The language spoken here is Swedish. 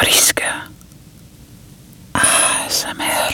friska. Ah, ASMR.